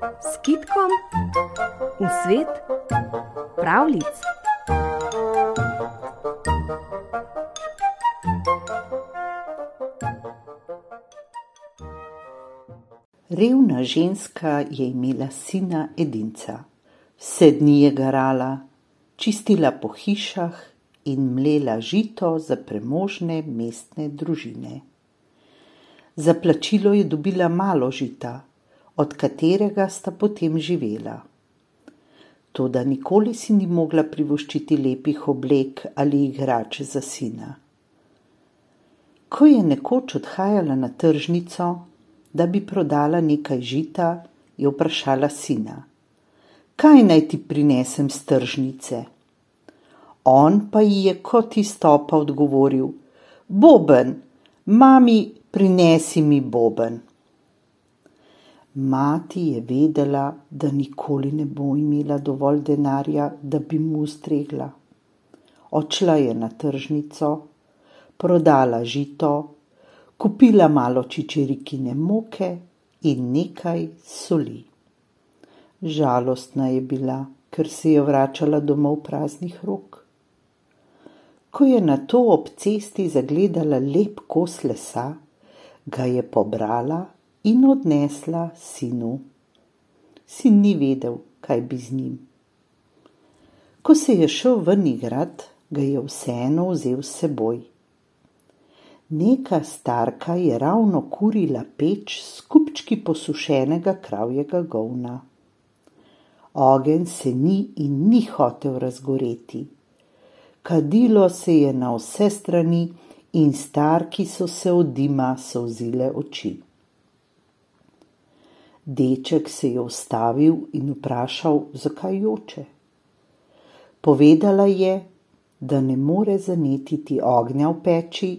s kitkom v svet pravlic. Revna ženska je imela sina edinca. Vse dni je garala, čistila po hišah in mlela žito za premožne mestne družine. Za plačilo je dobila malo žita, od katerega sta potem živela. Toda nikoli si ni mogla privoščiti lepih oblek ali igrač za sina. Ko je nekoč odhajala na tržnico, da bi prodala nekaj žita, je vprašala sina: Kaj naj ti prinesem z tržnice? On pa ji je kot izstopa odgovoril: Boben, mami, prinesi mi boben. Mati je vedela, da nikoli ne bo imela dovolj denarja, da bi mu ustregla. Odšla je na tržnico, prodala žito, kupila malo čičerikine moke in nekaj soli. Žalostna je bila, ker se je vračala domov praznih rok. Ko je na to ob cesti zagledala lep kos lesa, ga je pobrala in odnesla sinu. Sin ni vedel, kaj bi z njim. Ko se je šel ven igrat, ga je vseeno vzel s seboj. Neka starka je ravno kurila peč s kupčki posušenega kravjega govna. Ogen se ni in ni hotel razgoreti. Kadilo se je na vse strani in starki so se od dima solzile oči. Deček se je ustavil in vprašal, zakaj joče. Povedala je, da ne more zanetiti ognja v peči,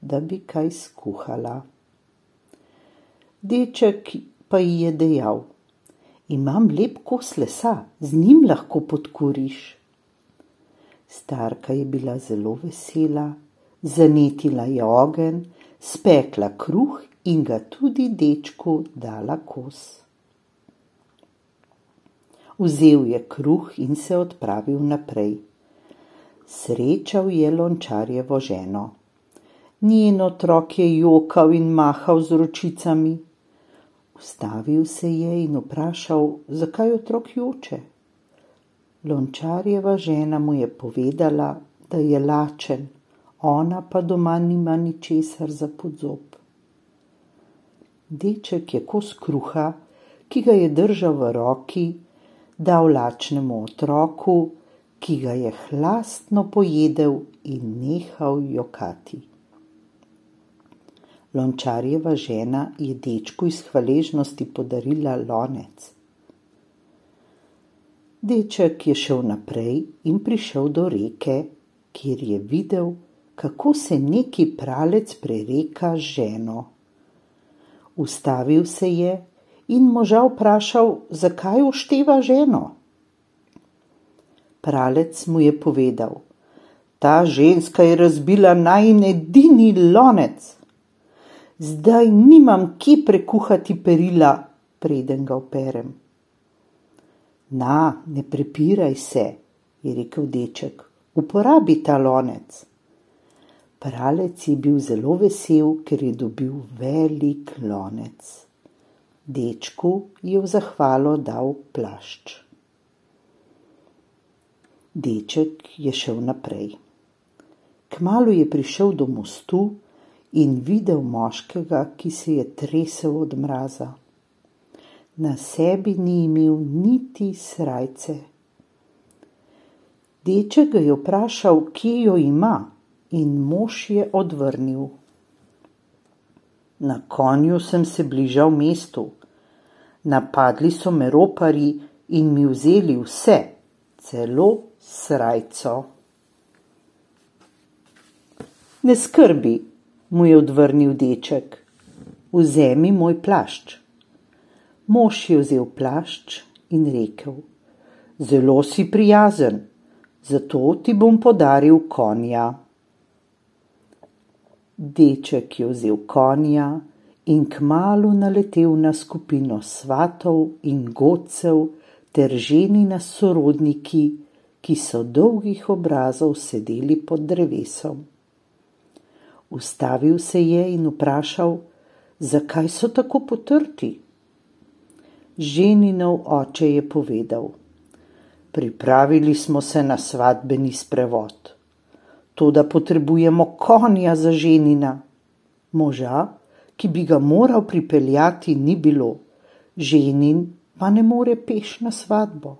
da bi kaj skuhala. Deček pa ji je dejal: Imam lep kos lesa, z njim lahko podkuriš. Starka je bila zelo vesela, zanetila je ogen, spekla kruh in ga tudi dečku dala kos. Vzel je kruh in se odpravil naprej. Srečal je lončarjevo ženo. Njen otrok je jokal in mahal z ročicami. Ustavil se je in vprašal, zakaj otrok joče. Lončarjeva žena mu je povedala, da je lačen, ona pa doma nima ničesar za podzob. Deček je kos kruha, ki ga je držal v roki, dal lačnemu otroku, ki ga je hlastno pojedel in nehal jokati. Lončarjeva žena je dečku iz hvaležnosti podarila lonec. Deček je šel naprej in prišel do reke, kjer je videl, kako se neki pralec prereka z ženo. Ustavil se je in moža vprašal, zakaj ušteva ženo. Pralec mu je povedal: Ta ženska je razbila najin edini lonec. Zdaj nimam kje prekuhati perila, preden ga operem. Na, ne prepiraj se, je rekel deček, uporabi ta lonec. Pralec je bil zelo vesel, ker je dobil velik lonec. Dečku je v zahvalo dal plašč. Deček je šel naprej. Kmalu je prišel do mostu in videl moškega, ki se je tresel od mraza. Na sebi ni imel niti srajce. Deček ga je vprašal, kje jo ima in mož je odvrnil. Na konju sem se bližal mestu. Napadli so me ropari in mi vzeli vse, celo srajco. Ne skrbi, mu je odvrnil deček, vzemi moj plašč. Mož je vzel plašč in rekel: Zelo si prijazen, zato ti bom podaril konja. Deček je vzel konja in kmalo naletel na skupino svatov in godcev ter ženina sorodniki, ki so dolgih obrazov sedeli pod drevesom. Ustavil se je in vprašal, zakaj so tako potrti. Ženinov oče je povedal: Pripravili smo se na svadbeni sprevod. To, da potrebujemo konja za ženina. Moža, ki bi ga moral pripeljati, ni bilo, ženin pa ne more peš na svadbo.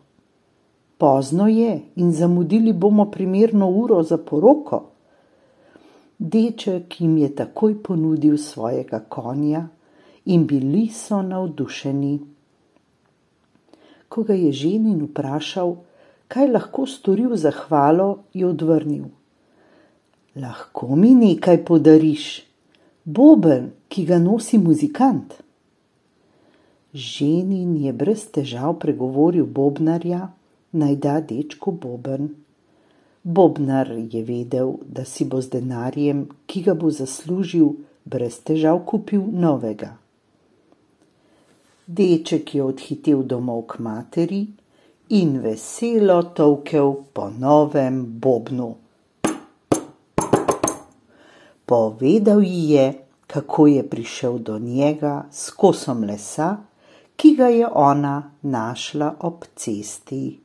Pozno je in zamudili bomo primerno uro za poroko. Deček jim je takoj ponudil svojega konja in bili so navdušeni. Ko ga je ženin vprašal, kaj lahko storil za hvalo, je odvrnil: Lahko mi nekaj podariš, boben, ki ga nosi muzikant. Ženin je brez težav pregovoril bobnarja, naj da dečku boben. Bobnar je vedel, da si bo z denarjem, ki ga bo zaslužil, brez težav kupil novega. Deček je odhitel domov k materi in veselo tovkel po novem bobnu. Povedal ji je, kako je prišel do njega s kosom lesa, ki ga je ona našla ob cesti.